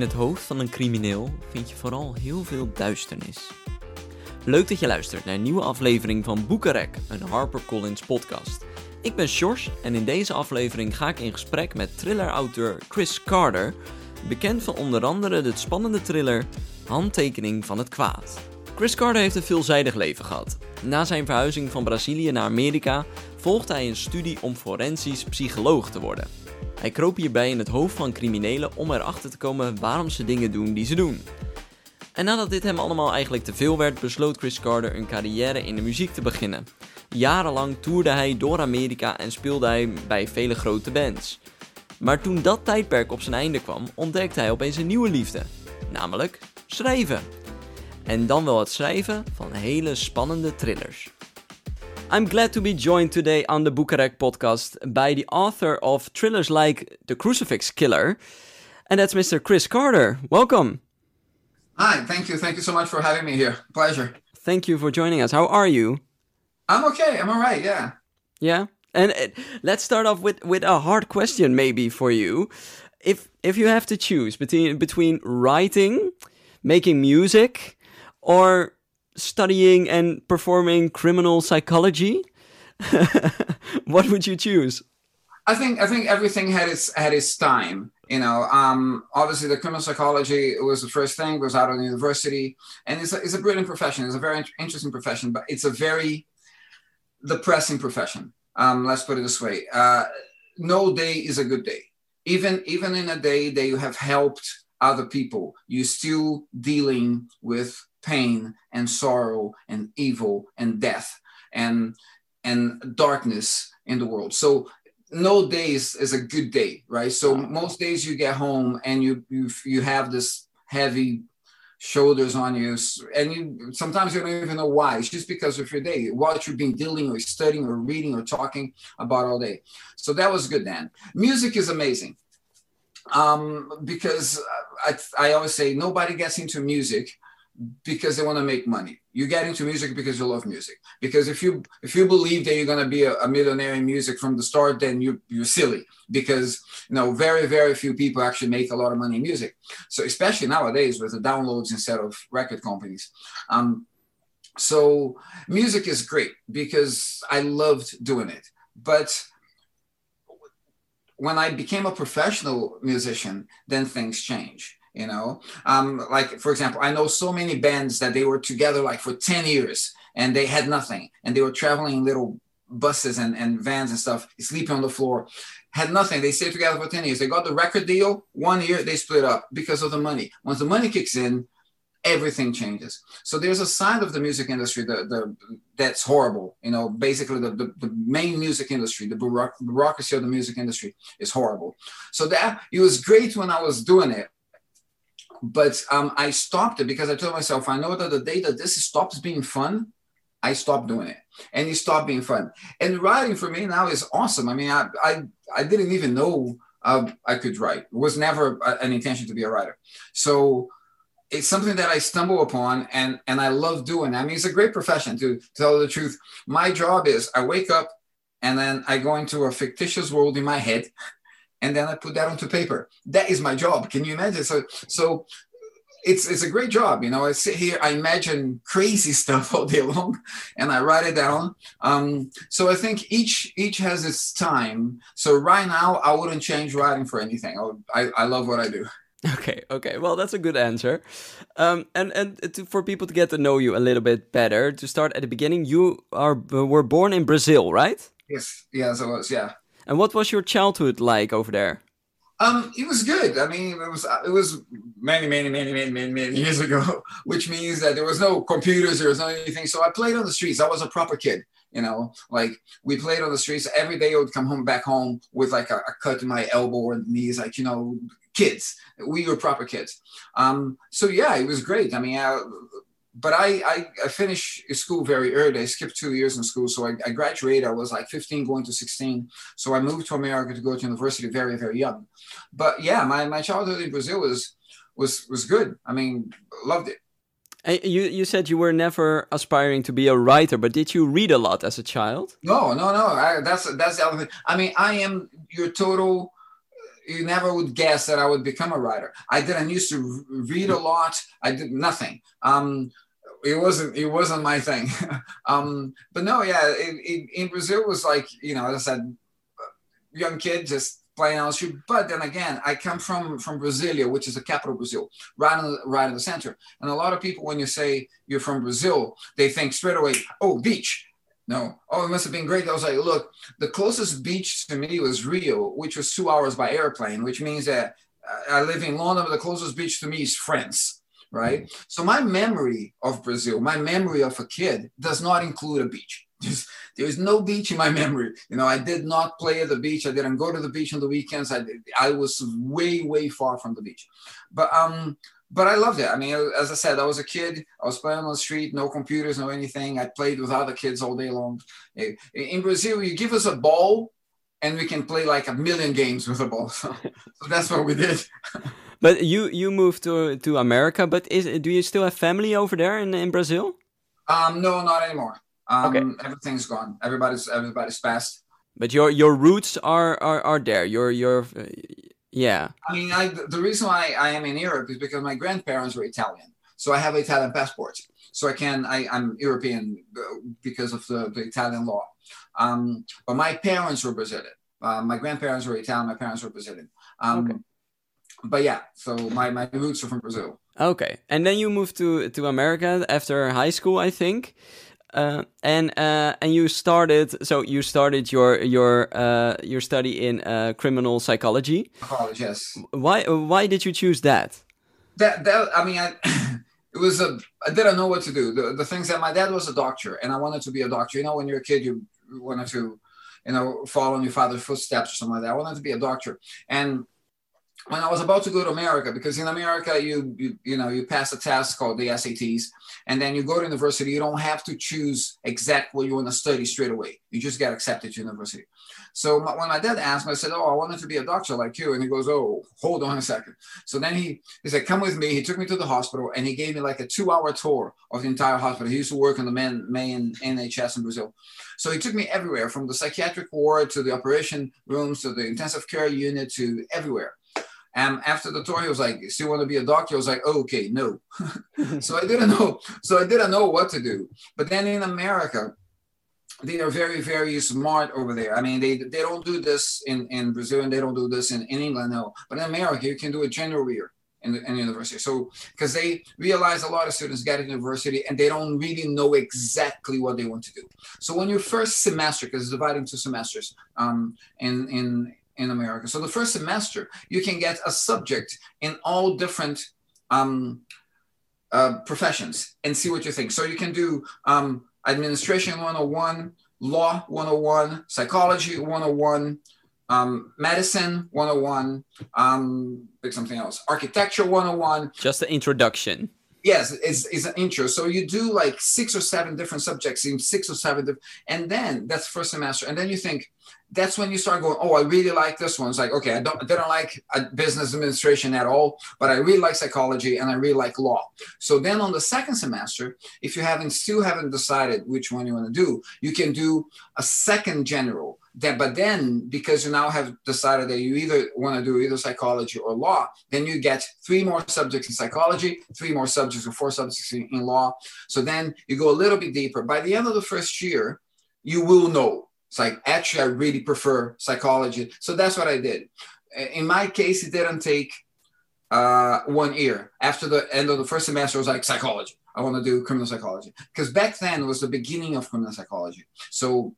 In het hoofd van een crimineel vind je vooral heel veel duisternis. Leuk dat je luistert naar een nieuwe aflevering van Boekenrek, een HarperCollins podcast. Ik ben Sjors en in deze aflevering ga ik in gesprek met thriller-auteur Chris Carter, bekend van onder andere de spannende thriller Handtekening van het Kwaad. Chris Carter heeft een veelzijdig leven gehad. Na zijn verhuizing van Brazilië naar Amerika volgde hij een studie om forensisch psycholoog te worden. Hij kroop hierbij in het hoofd van criminelen om erachter te komen waarom ze dingen doen die ze doen. En nadat dit hem allemaal eigenlijk te veel werd, besloot Chris Carter een carrière in de muziek te beginnen. Jarenlang toerde hij door Amerika en speelde hij bij vele grote bands. Maar toen dat tijdperk op zijn einde kwam, ontdekte hij opeens een nieuwe liefde, namelijk schrijven. En dan wel het schrijven van hele spannende thrillers. I'm glad to be joined today on the Boekenrek podcast by the author of thrillers like The Crucifix Killer, and that's Mr. Chris Carter. Welcome. Hi, thank you. Thank you so much for having me here. Pleasure. Thank you for joining us. How are you? I'm okay. I'm all right. Yeah. Yeah. And uh, let's start off with with a hard question maybe for you. If if you have to choose between between writing, making music, or studying and performing criminal psychology, what would you choose? I think I think everything had its had its time. You know, um, obviously the criminal psychology was the first thing. Was out of the university, and it's a, it's a brilliant profession. It's a very interesting profession, but it's a very depressing profession. Um, let's put it this way: uh, no day is a good day. Even even in a day that you have helped other people, you're still dealing with pain and sorrow and evil and death and and darkness in the world. So no day is, is a good day right? So most days you get home and you you you have this heavy shoulders on you and you sometimes you don't even know why. It's just because of your day what you've been dealing or studying or reading or talking about all day. So that was good then music is amazing. Um, because I, I always say nobody gets into music because they want to make money. You get into music because you love music. Because if you if you believe that you're going to be a, a, millionaire in music from the start, then you you're silly. Because you know very very few people actually make a lot of money in music. So especially nowadays with the downloads instead of record companies. Um, so music is great because I loved doing it, but when I became a professional musician, then things change you know? Um like for example i know so many bands that they were together like for 10 years and they had nothing and they were traveling in little buses and, and vans and stuff sleeping on the floor had nothing. They stayed together for 10 years. They got the record deal. One year they split up because of the money. Once the money kicks in everything changes. So there's a side of the music industry that, the, that's horrible you know? Basically the, the, the main music industry the bureaucracy of the music industry is horrible. So that it was great when i was doing it but um, I stopped it because I told myself, I know that the day that this stops being fun, I stopped doing it, and it stopped being fun. And writing for me now is awesome. I mean, I I, I didn't even know uh, I could write. It was never an intention to be a writer. So it's something that I stumble upon, and and I love doing. I mean, it's a great profession to tell the truth. My job is I wake up, and then I go into a fictitious world in my head and then I put that onto paper. That is my job. Can you imagine? So so it's it's a great job. You know, I sit here, I imagine crazy stuff all day long, and I write it down. Um, so I think each each has its time. So right now, I wouldn't change writing for anything. I I, I love what I do. Okay, okay. Well, that's a good answer. Um, and and to, for people to get to know you a little bit better, to start at the beginning, you are were born in Brazil, right? Yes, yes, I was. Yeah. And what was your childhood like over there? Um, it was good. I mean, it was it was many, many, many, many, many, many years ago, which means that there was no computers, there was no anything. So I played on the streets. I was a proper kid. You know, like we played on the streets every day. I would come home back home with like a, a cut in my elbow or knees, like you know, kids. We were proper kids. Um, so yeah, it was great. I mean, I, but I, I, I finished school very early. I skipped two years in school. So I, I, graduated. I was like 15 going to 16. So I moved to America to go to university very, very young. But yeah, my, my childhood in Brazil was, was, was good. I mean, loved it. And you, you said you were never aspiring to be a writer, but did you read a lot as a child? No, no, no. I, that's, that's the other thing. I mean, I am your total you never would guess that I would become a writer. I didn't used to read a lot. I did nothing. Um, it wasn't it wasn't my thing. um, but no, yeah, it, it, in Brazil was like you know, as I said, young kid just playing on the street. But then again, I come from from Brasilia, which is the capital of Brazil, right in the, right in the center. And a lot of people, when you say you're from Brazil, they think straight away, oh, beach. No, oh, it must have been great. I was like, look, the closest beach to me was Rio, which was two hours by airplane, which means that I live in London, but the closest beach to me is France, right? So my memory of Brazil, my memory of a kid, does not include a beach. Just, there is no beach in my memory. You know, I did not play at the beach. I didn't go to the beach on the weekends. I I was way way far from the beach, but um, but I loved it. I mean, as I said, I was a kid. I was playing on the street, no computers, no anything. I played with other kids all day long. In Brazil, you give us a ball, and we can play like a million games with a ball. So, so that's what we did. but you you moved to to America. But is do you still have family over there in in Brazil? Um, no, not anymore. Um, okay. Everything's gone. Everybody's everybody's passed. But your your roots are are, are there. Your your uh, yeah. I mean, I, the reason why I am in Europe is because my grandparents were Italian, so I have an Italian passport. So I can I, I'm European uh, because of the, the Italian law. Um, but my parents were Brazilian. Uh, my grandparents were Italian. My parents were Brazilian. Um, okay. But yeah, so my, my roots are from Brazil. Okay, and then you moved to to America after high school, I think. Uh, and uh, and you started so you started your your uh, your study in uh, criminal psychology. College, yes. Why why did you choose that? That that I mean, I, it was a I didn't know what to do. The, the things that my dad was a doctor, and I wanted to be a doctor. You know, when you're a kid, you wanted to, you know, follow in your father's footsteps or something like that. I wanted to be a doctor, and when I was about to go to America, because in America you, you you know you pass a test called the SATs, and then you go to university. You don't have to choose exactly what you want to study straight away. You just get accepted to university. So my, when my dad asked me, I said, "Oh, I wanted to be a doctor like you," and he goes, "Oh, hold on a second. So then he he said, "Come with me." He took me to the hospital and he gave me like a two-hour tour of the entire hospital. He used to work in the main main NHS in Brazil, so he took me everywhere from the psychiatric ward to the operation rooms to the intensive care unit to everywhere. And after the tour, he was like, "Still want to be a doctor?" I was like, oh, "Okay, no." so I didn't know. So I didn't know what to do. But then in America, they are very, very smart over there. I mean, they they don't do this in in Brazil and they don't do this in, in England, no. But in America, you can do a general year in the in university. So because they realize a lot of students get to university and they don't really know exactly what they want to do. So when your first semester, because it's divided into semesters, um, in in in America. So the first semester, you can get a subject in all different um, uh, professions and see what you think. So you can do um, administration 101, law 101, psychology 101, um, medicine 101, um, pick something else, architecture 101. Just the introduction. Yes, it's, it's an intro. So you do like six or seven different subjects in six or seven, and then that's first semester. And then you think, that's when you start going, oh, I really like this one. It's like, okay, I don't, I don't like uh, business administration at all, but I really like psychology and I really like law. So then on the second semester, if you haven't still haven't decided which one you want to do, you can do a second general. That, but then because you now have decided that you either want to do either psychology or law, then you get three more subjects in psychology, three more subjects or four subjects in, in law. So then you go a little bit deeper. By the end of the first year, you will know it's like, actually, I really prefer psychology. So that's what I did. In my case, it didn't take uh, one year. After the end of the first semester, I was like, psychology. I want to do criminal psychology. Because back then was the beginning of criminal psychology. So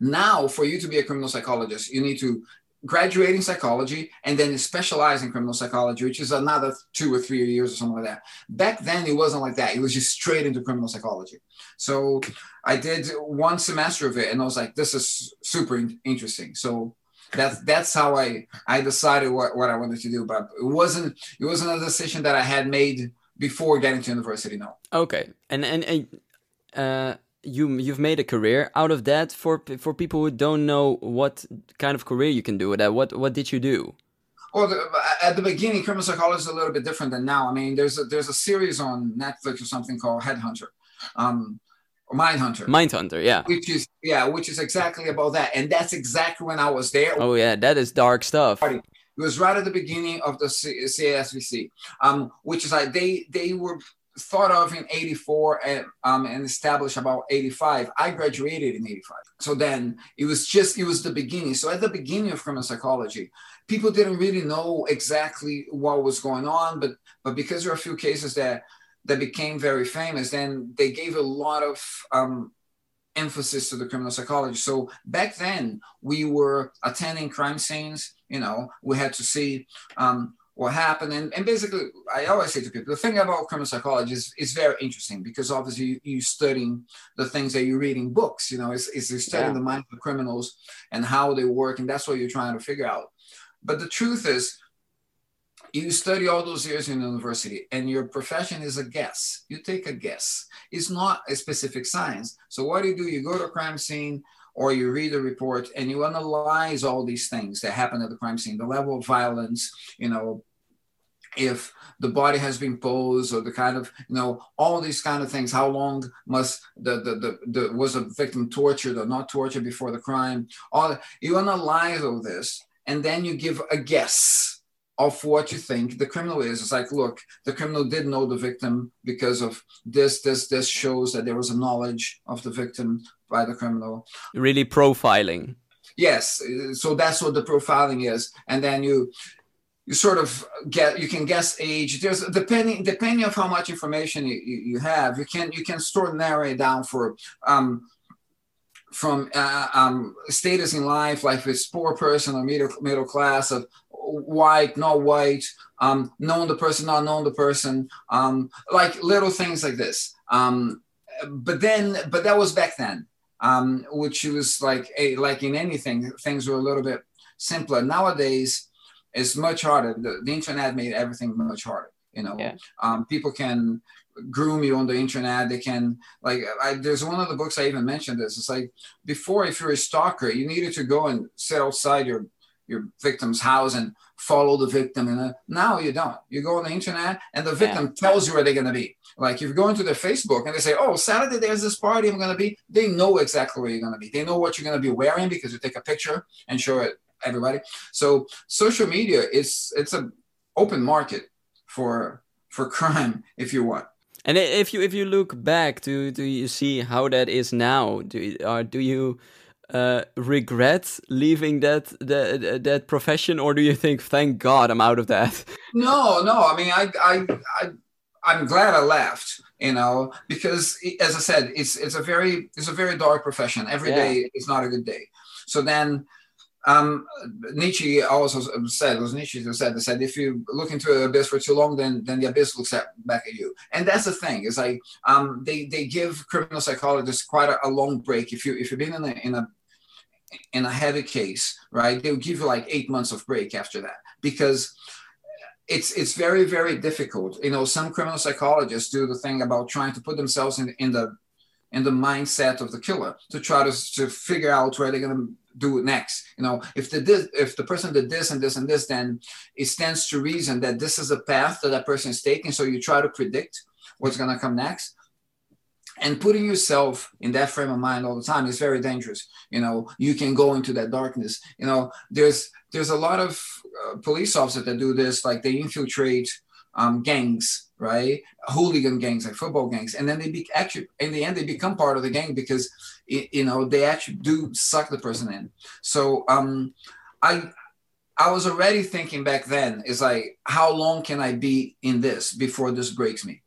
now, for you to be a criminal psychologist, you need to graduate in psychology and then specialize in criminal psychology, which is another two or three years or something like that. Back then, it wasn't like that. It was just straight into criminal psychology. So I did one semester of it, and I was like, "This is super interesting." So that's that's how I I decided what, what I wanted to do. But it wasn't it wasn't a decision that I had made before getting to university. No. Okay, and and, and uh, you you've made a career out of that. For for people who don't know what kind of career you can do with that, what what did you do? Well, the, at the beginning, criminal psychology is a little bit different than now. I mean, there's a, there's a series on Netflix or something called Headhunter. Um, Mindhunter. Mindhunter, yeah. Which is yeah, which is exactly about that, and that's exactly when I was there. Oh yeah, that is dark stuff. It was right at the beginning of the CASVC, um, which is like they they were thought of in 84 and, um, and established about 85 i graduated in 85 so then it was just it was the beginning. So at the beginning of criminal psychology people didn't really know exactly what was going on but but because there are a few cases that that became very famous then they gave a lot of um, emphasis to the criminal psychology. So back then we were attending crime scenes you know we had to see um, what happened. And, and basically, I always say to people, the thing about criminal psychology is, is very interesting because obviously you, you're studying the things that you read in books, you know, it's, it's you're studying yeah. the minds of criminals and how they work. And that's what you're trying to figure out. But the truth is, you study all those years in university and your profession is a guess. You take a guess. It's not a specific science. So what do you do? You go to a crime scene, or you read the report and you analyze all these things that happen at the crime scene, the level of violence, you know, if the body has been posed or the kind of you know all these kind of things how long must the the, the, the was a victim tortured or not tortured before the crime all you analyze all this and then you give a guess of what you think the criminal is. It's like, look, the criminal did know the victim because of this, this, this shows that there was a knowledge of the victim by the criminal. Really profiling. Yes. So that's what the profiling is. And then you, you sort of get you can guess age there's depending depending of how much information you, you have you can you can sort of narrow it down for um, from uh, um, status in life, like if it's poor person or middle middle class, of white, not white, um, known the person, not known the person, um, like little things like this. Um, but then, but that was back then, um, which was like a, like in anything, things were a little bit simpler. Nowadays, it's much harder. The, the internet made everything much harder. You know, yeah. um, people can groom you on the internet. They can like. I, there's one of the books I even mentioned this. It's like before, if you're a stalker, you needed to go and sit outside your your victim's house and follow the victim. And uh, now you don't. You go on the internet and the victim yeah. tells you where they're going to be. Like if you go into their Facebook and they say, "Oh, Saturday there's this party I'm going to be," they know exactly where you're going to be. They know what you're going to be wearing because you take a picture and show it everybody. So social media is it's an open market for for crime if you want. And if you if you look back, do do you see how that is now? Do you, or do you uh, regret leaving that, that that profession, or do you think, thank God, I'm out of that? No, no. I mean, I, I, I I'm glad I left. You know, because as I said, it's it's a very it's a very dark profession. Every yeah. day is not a good day. So then. Um, Nietzsche also said, it was Nietzsche who said, they said, if you look into the abyss for too long, then then the abyss looks at, back at you. And that's the thing is like um, they they give criminal psychologists quite a, a, long break. If you if you've been in a in a in a heavy case, right, they'll give you like eight months of break after that because it's it's very very difficult. You know, some criminal psychologists do the thing about trying to put themselves in in the in the mindset of the killer to try to to figure out where they're gonna do it next. You know, if the if the person did this and this and this, then it stands to reason that this is the path that that person is taking. So you try to predict what's gonna come next and putting yourself in that frame of mind all the time is very dangerous. You know you can go into that darkness. You know there's there's a lot of uh, police officers that do this like they infiltrate um, gangs right? Hooligan gangs like football gangs. And then they be actually in the end they become part of the gang because it, you know they actually do suck the person in. So um i i was already thinking back then is like how long can i be in this before this breaks me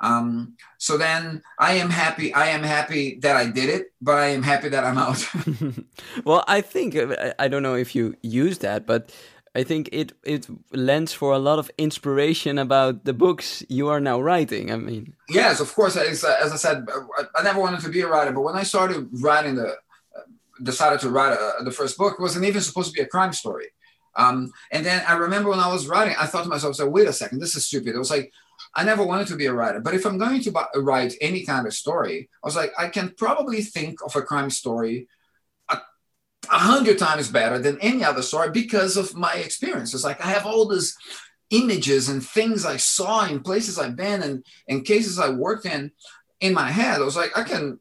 um, so then I am happy. I am happy that I did it, but I am happy that I'm out. well, I think uh, I don't know if you use that, but I think it it lends for a lot of inspiration about the books you are now writing. I mean, yes, of course. As, uh, as I said, uh, I never wanted to be a writer, but when I started writing the, decided to write a, the first book, it wasn't even supposed to be a crime story. Um, and then I remember when I was writing, I thought to myself, "So wait a second, this is stupid." It was like I never wanted to be a writer, but if I'm going to write any kind of story, I was like, I can probably think of a crime story a, hundred times better than any other story because of my experiences. Like I have all these images and things I saw in places I've been and, and cases I worked in in my head. I was like, I can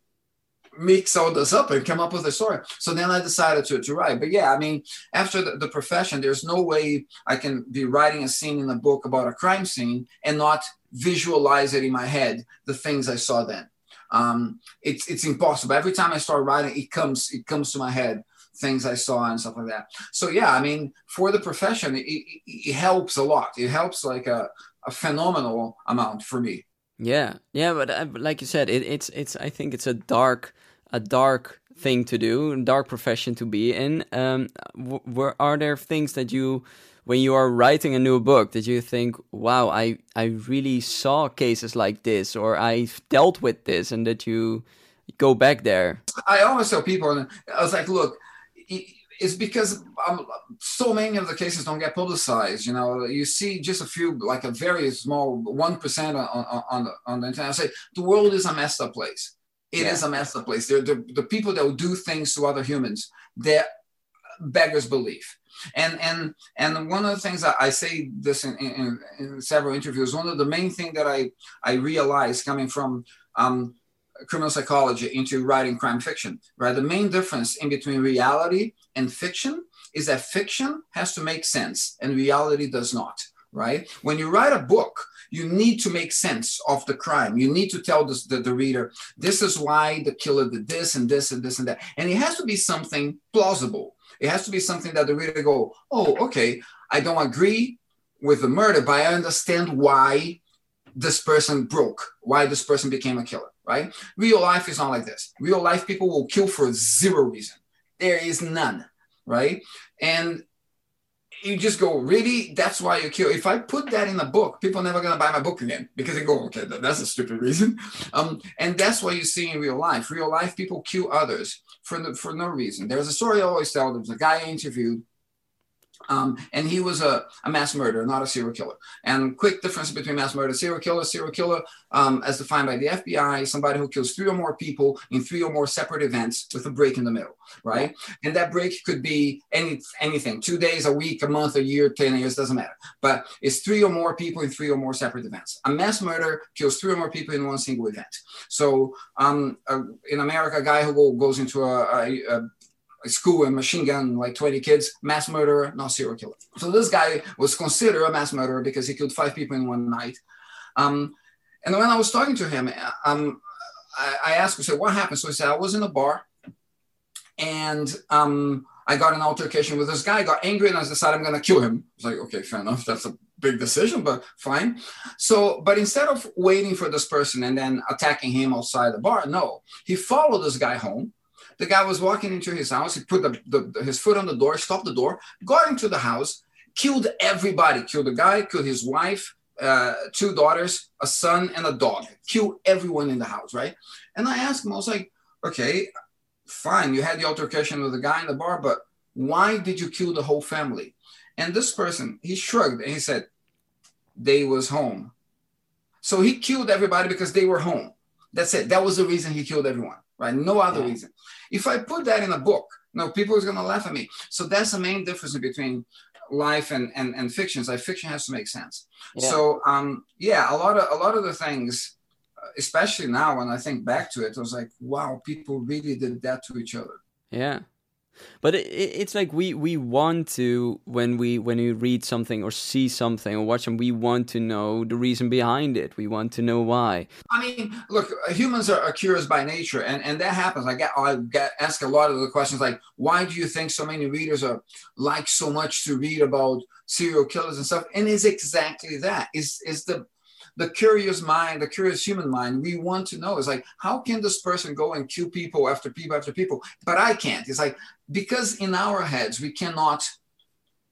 mix all this up and come up with a story. So then I decided to, to write. But yeah, I mean, after the, the profession, there's no way I can be writing a scene in a book about a crime scene and not visualize it in my head, the things I saw then. Um, it's it's impossible. Every time I start writing, it comes it comes to my head things I saw and stuff like that. So yeah, I mean, for the profession, it, it, it helps a lot. It helps like a, a phenomenal amount for me. Yeah, yeah, but uh, like you said, it, it's it's. I think it's a dark, a dark thing to do, a dark profession to be in. Um, were are there things that you, when you are writing a new book, that you think, wow, I I really saw cases like this, or I've dealt with this, and that you go back there. I always tell people, I was like, look, it's because um, so many of the cases don't get publicized. You know, you see just a few, like a very small one percent on, on, on the on the internet. I say the world is a messed up place. It yeah. is a messed up place. They're the, the people that will do things to other humans. They're beggars belief. And and and one of the things that I say this in, in, in several interviews. One of the main thing that I I realized coming from um, criminal psychology into writing crime fiction, right? The main difference in between reality and fiction is that fiction has to make sense and reality does not, right? When you write a book, you need to make sense of the crime. You need to tell the, the, the reader, this is why the killer did this and this and this and that. And it has to be something plausible. It has to be something that the reader go, oh, okay, I don't agree with the murder, but I understand why this person broke, why this person became a killer right? Real life is not like this. Real life people will kill for zero reason. There is none, right? And you just go, really? That's why you kill. If I put that in a book, people are never gonna buy my book again because they go, okay, that's a stupid reason. Um, and that's what you see in real life. Real life people kill others for no, for no reason. There's a story I always tell. There was a guy I interviewed um, and he was a, a, mass murderer, not a serial killer. And quick difference between mass murder and serial killer. Serial killer, um, as defined by the FBI, somebody who kills three or more people in three or more separate events with a break in the middle, right? And that break could be any anything, two days, a week, a month, a year, 10 years, doesn't matter. But it's three or more people in three or more separate events. A mass murder kills three or more people in one single event. So um, uh, in America, a guy who goes into a, a, a school and machine gun like 20 kids, mass murderer, not serial killer. So this guy was considered a mass murderer because he killed five people in one night. Um, and when I was talking to him, um, I, I, asked him, said, what happened? So he said, I was in a bar and um, I got an altercation with this guy, got angry and I decided I'm going to kill him. I was like, okay, fair enough. That's a big decision, but fine. So, but instead of waiting for this person and then attacking him outside the bar, no, he followed this guy home the guy was walking into his house. He put the, the, his foot on the door, stopped the door, got into the house, killed everybody, killed the guy, killed his wife, uh, two daughters, a son, and a dog. Killed everyone in the house, right? And I asked him, I was like, okay, fine, you had the altercation with the guy in the bar, but why did you kill the whole family? And this person, he shrugged and he said, they was home. So he killed everybody because they were home. That's it. That was the reason he killed everyone right? No other yeah. reason. If I put that in a book, no, people is going to laugh at me. So that's the main difference between life and and, and fiction. Like fiction has to make sense. Yeah. So um, yeah, a lot of a lot of the things, especially now when I think back to it, I was like, wow, people really did that to each other. Yeah but it, it's like we we want to when we when we read something or see something or watch them we want to know the reason behind it. We want to know why. I mean look humans are, are curious by nature and and that happens. I get i get asked a lot of the questions like why do you think so many readers are like so much to read about serial killers and stuff? And it's exactly that. Is is the the curious mind, the curious human mind, we want to know is like, how can this person go and kill people after people after people? But I can't. It's like, because in our heads, we cannot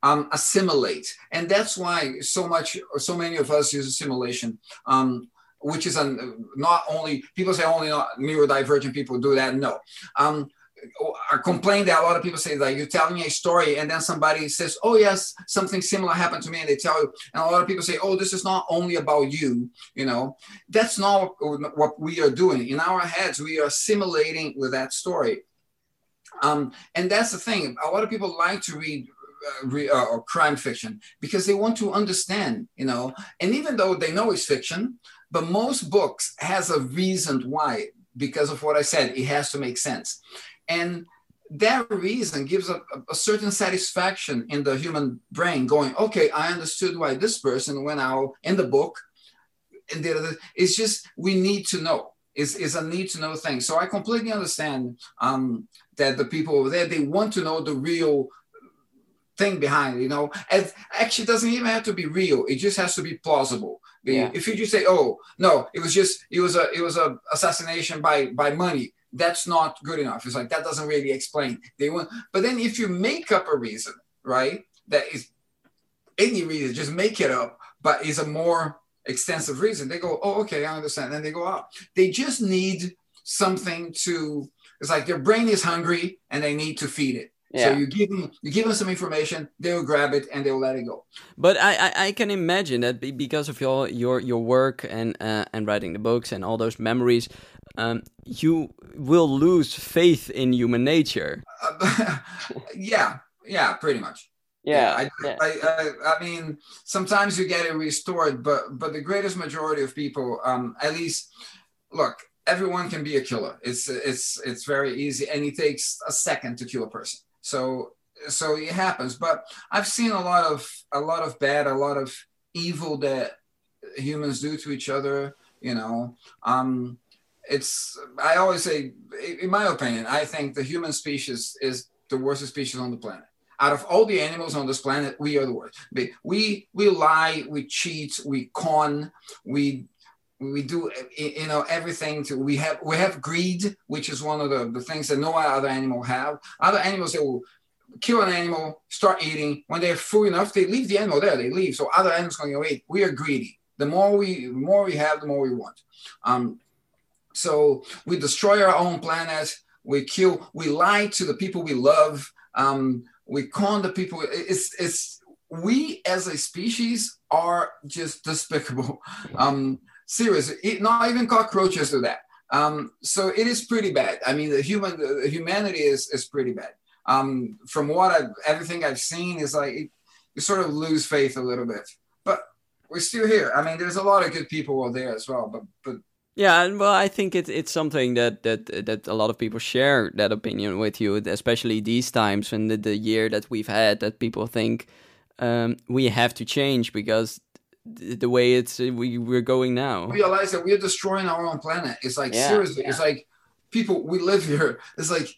um, assimilate. And that's why so much, so many of us use assimilation. Um, which is an, not only people say only neurodivergent people do that. No, um, a complaint that a lot of people say that you're telling a story and then somebody says, oh yes, something similar happened to me. And they tell you, and a lot of people say, oh, this is not only about you, you know, that's not what we are doing. In our heads, we are simulating with that story. Um, and that's the thing. A lot of people like to read uh, re, uh, or crime fiction because they want to understand, you know, and even though they know it's fiction, but most books has a reason why because of what I said. It has to make sense. And that reason gives a, a, certain satisfaction in the human brain going okay i understood why this person went out in the book and the, it's just we need to know. Is is a need to know thing. So i completely understand um, that the people over there they want to know the real thing behind you know? And actually doesn't even have to be real. It just has to be plausible. Yeah. if you just say oh no it was just it was a it was a assassination by by money that's not good enough. It's like that doesn't really explain. They want, but then if you make up a reason, right, that is any reason, just make it up, but is a more extensive reason. They go, oh, okay, I understand. And they go out. They just need something to. It's like their brain is hungry and they need to feed it. Yeah. So you give them you give them some information, they'll grab it and they'll let it go. But I, I, I can imagine that because of your your your work and uh, and writing the books and all those memories, um, you will lose faith in human nature. Uh, yeah, yeah, pretty much. Yeah, I, yeah. I, I, I, mean, sometimes you get it restored, but but the greatest majority of people, um, at least, look, everyone can be a killer. It's it's it's very easy, and it takes a second to kill a person. So so it happens. But I've seen a lot of a lot of bad, a lot of evil that humans do to each other. You know, um, it's I always say, in my opinion, I think the human species is the worst species on the planet. Out of all the animals on this planet, we are the worst. We we lie, we cheat, we con, we we do you know everything to we have we have greed which is one of the, the things that no other animal have. Other animals they will kill an animal start eating. When they're full enough they leave the animal there they leave. So other animals going to eat. We are greedy. The more we more we have the more we want. Um, so we destroy our own planet. We kill. We lie to the people we love. Um, we con the people. It's it's we as a species are just despicable. Um, seriously, it, not even cockroaches do that. Um, so it is pretty bad. I mean, the human the humanity is is pretty bad. Um, from what I've everything I've seen is like it, you sort of lose faith a little bit, but we're still here. I mean, there's a lot of good people out there as well, but but yeah, and well, I think it's it's something that that that a lot of people share that opinion with you, especially these times and the, the year that we've had. That people think um, we have to change because th- the way it's uh, we we're going now. Realize that we're destroying our own planet. It's like yeah, seriously. Yeah. It's like people we live here. It's like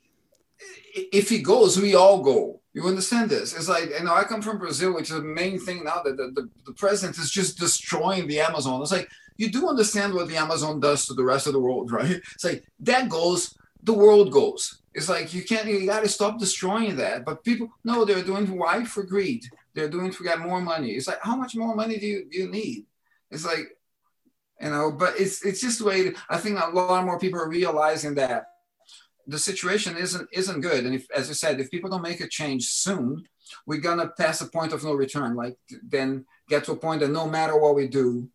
if he goes, we all go. You understand this? It's like you know I come from Brazil, which is the main thing now that the, the, the president is just destroying the Amazon. It's like you do understand what the Amazon does to the rest of the world, right? It's like that goes, the world goes. It's like you can't, you got to stop destroying that. But people, no, they're doing why for greed. They're doing it to get more money. It's like how much more money do you, you need? It's like, you know, but it's it's just the way I think a lot more people are realizing that the situation isn't isn't good. And if, as I said, if people don't make a change soon, we're gonna pass a point of no return. Like then get to a point that no matter what we do,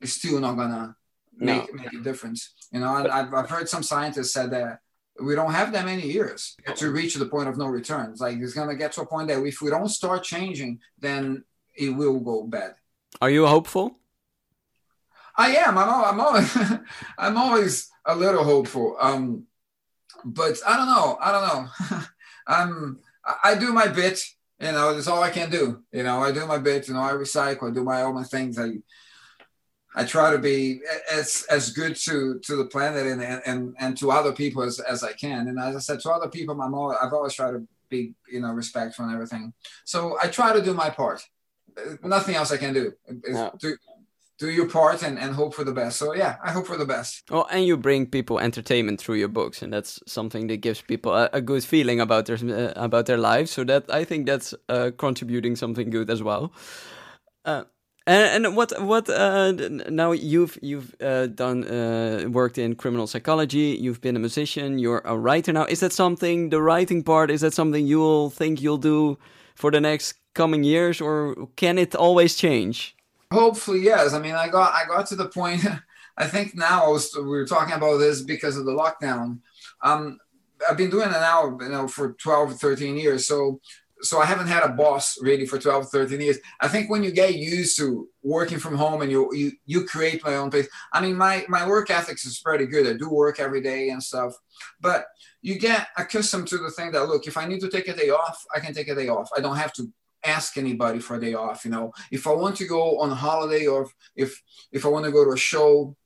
is still not gonna make, no. make a difference. You know, I've, I've heard some scientists said that we don't have that many years to reach the point of no return. It's like it's gonna get to a point that if we don't start changing, then it will go bad. Are you hopeful? I am. I'm. I'm always. I'm always a little hopeful. Um, but I don't know. I don't know. I'm. I do my bit. You know, that's all I can do. You know, I do my bit. You know, I recycle. I do my own my things. I I try to be as as good to to the planet and and and to other people as, as I can. And as I said, to other people, I'm always, I've always tried to be you know respectful and everything. So I try to do my part. Nothing else I can do. No. Do, do your part and, and hope for the best. So yeah, I hope for the best. Well, and you bring people entertainment through your books, and that's something that gives people a, a good feeling about their uh, about their lives. So that I think that's uh, contributing something good as well. Uh, and, and what what uh, now you've you've uh, done uh, worked in criminal psychology. You've been a musician. You're a writer now. Is that something the writing part? Is that something you'll think you'll do for the next coming years, or can it always change? Hopefully, yes. I mean, I got I got to the point. I think now I was, we were talking about this because of the lockdown. Um, I've been doing it now, you know, for 12, 13 years. So so I haven't had a boss really for 12, 13 years. I think when you get used to working from home and you you you create my own place. I mean, my my work ethics is pretty good. I do work every day and stuff, but you get accustomed to the thing that look, if I need to take a day off, I can take a day off. I don't have to ask anybody for a day off. You know, if I want to go on holiday or if if I want to go to a show,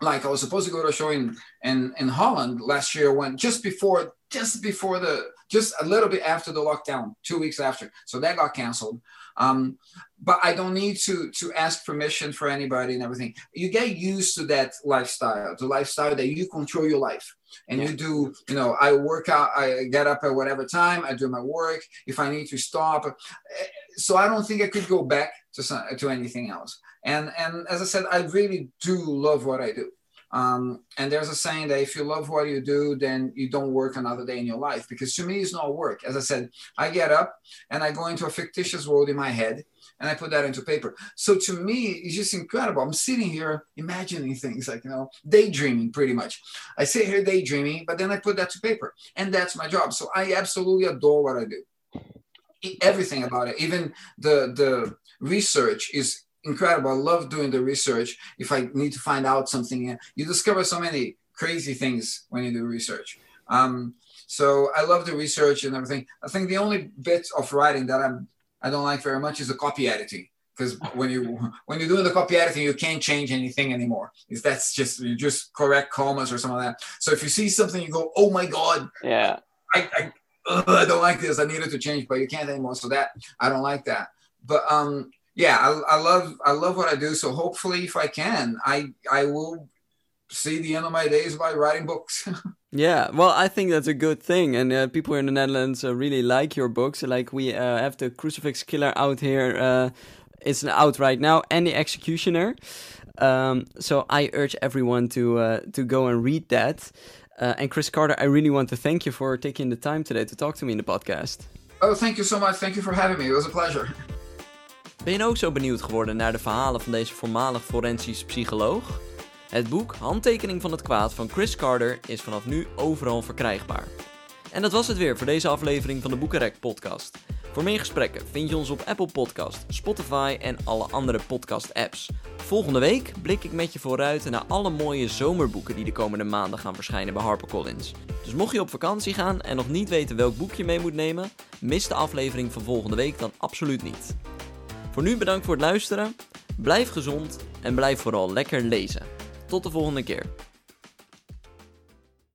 like I was supposed to go to a show in in, in Holland last year when just before just before the just a little bit after the lockdown, two weeks after. So that got canceled. Um, but I don't need to to ask permission for anybody and everything. You get used to that lifestyle, the lifestyle that you control your life. And yeah. you do, you know, I work out, I get up at whatever time, I do my work. If I need to stop, so I don't think I could go back to some, to anything else. And and as I said, I really do love what I do. Um, and there's a saying that if you love what you do, then you don't work another day in your life. Because to me, it's not work. As I said, I get up and I go into a fictitious world in my head and I put that into paper. So to me, it's just incredible. I'm sitting here imagining things like, you know, daydreaming pretty much. I sit here daydreaming, but then I put that to paper. And that's my job. So I absolutely adore what I do. Everything about it, even the the research is incredible. I love doing the research. If I need to find out something, you discover so many crazy things when you do research. Um, so I love the research and everything. I think the only bit of writing that I'm I don't like very much is the copy editing because when you when you're doing the copy editing, you can't change anything anymore. Is that's just you just correct commas or something like that. So if you see something, you go, "Oh my god, yeah, I I, ugh, I don't like this. I needed to change, but you can't anymore." So that I don't like that. But um, yeah, I, I love I love what I do. So hopefully, if I can, I I will see the end of my days by writing books. yeah, well, I think that's a good thing, and uh, people in the Netherlands uh, really like your books. Like we uh, have the Crucifix Killer out here. Uh, it's out right now, and the Executioner. Um, so I urge everyone to uh, to go and read that. Uh, and Chris Carter, I really want to thank you for taking the time today to talk to me in the podcast. Oh, thank you so much. Thank you for having me. It was a pleasure. Ben je ook zo benieuwd geworden naar de verhalen van deze voormalig forensisch psycholoog? Het boek Handtekening van het Kwaad van Chris Carter is vanaf nu overal verkrijgbaar. En dat was het weer voor deze aflevering van de Boekenrek podcast. Voor meer gesprekken vind je ons op Apple Podcast, Spotify en alle andere podcast apps. Volgende week blik ik met je vooruit naar alle mooie zomerboeken die de komende maanden gaan verschijnen bij HarperCollins. Dus mocht je op vakantie gaan en nog niet weten welk boek je mee moet nemen, mis de aflevering van volgende week dan absoluut niet. Voor nu bedankt voor het luisteren, blijf gezond en blijf vooral lekker lezen. Tot de volgende keer.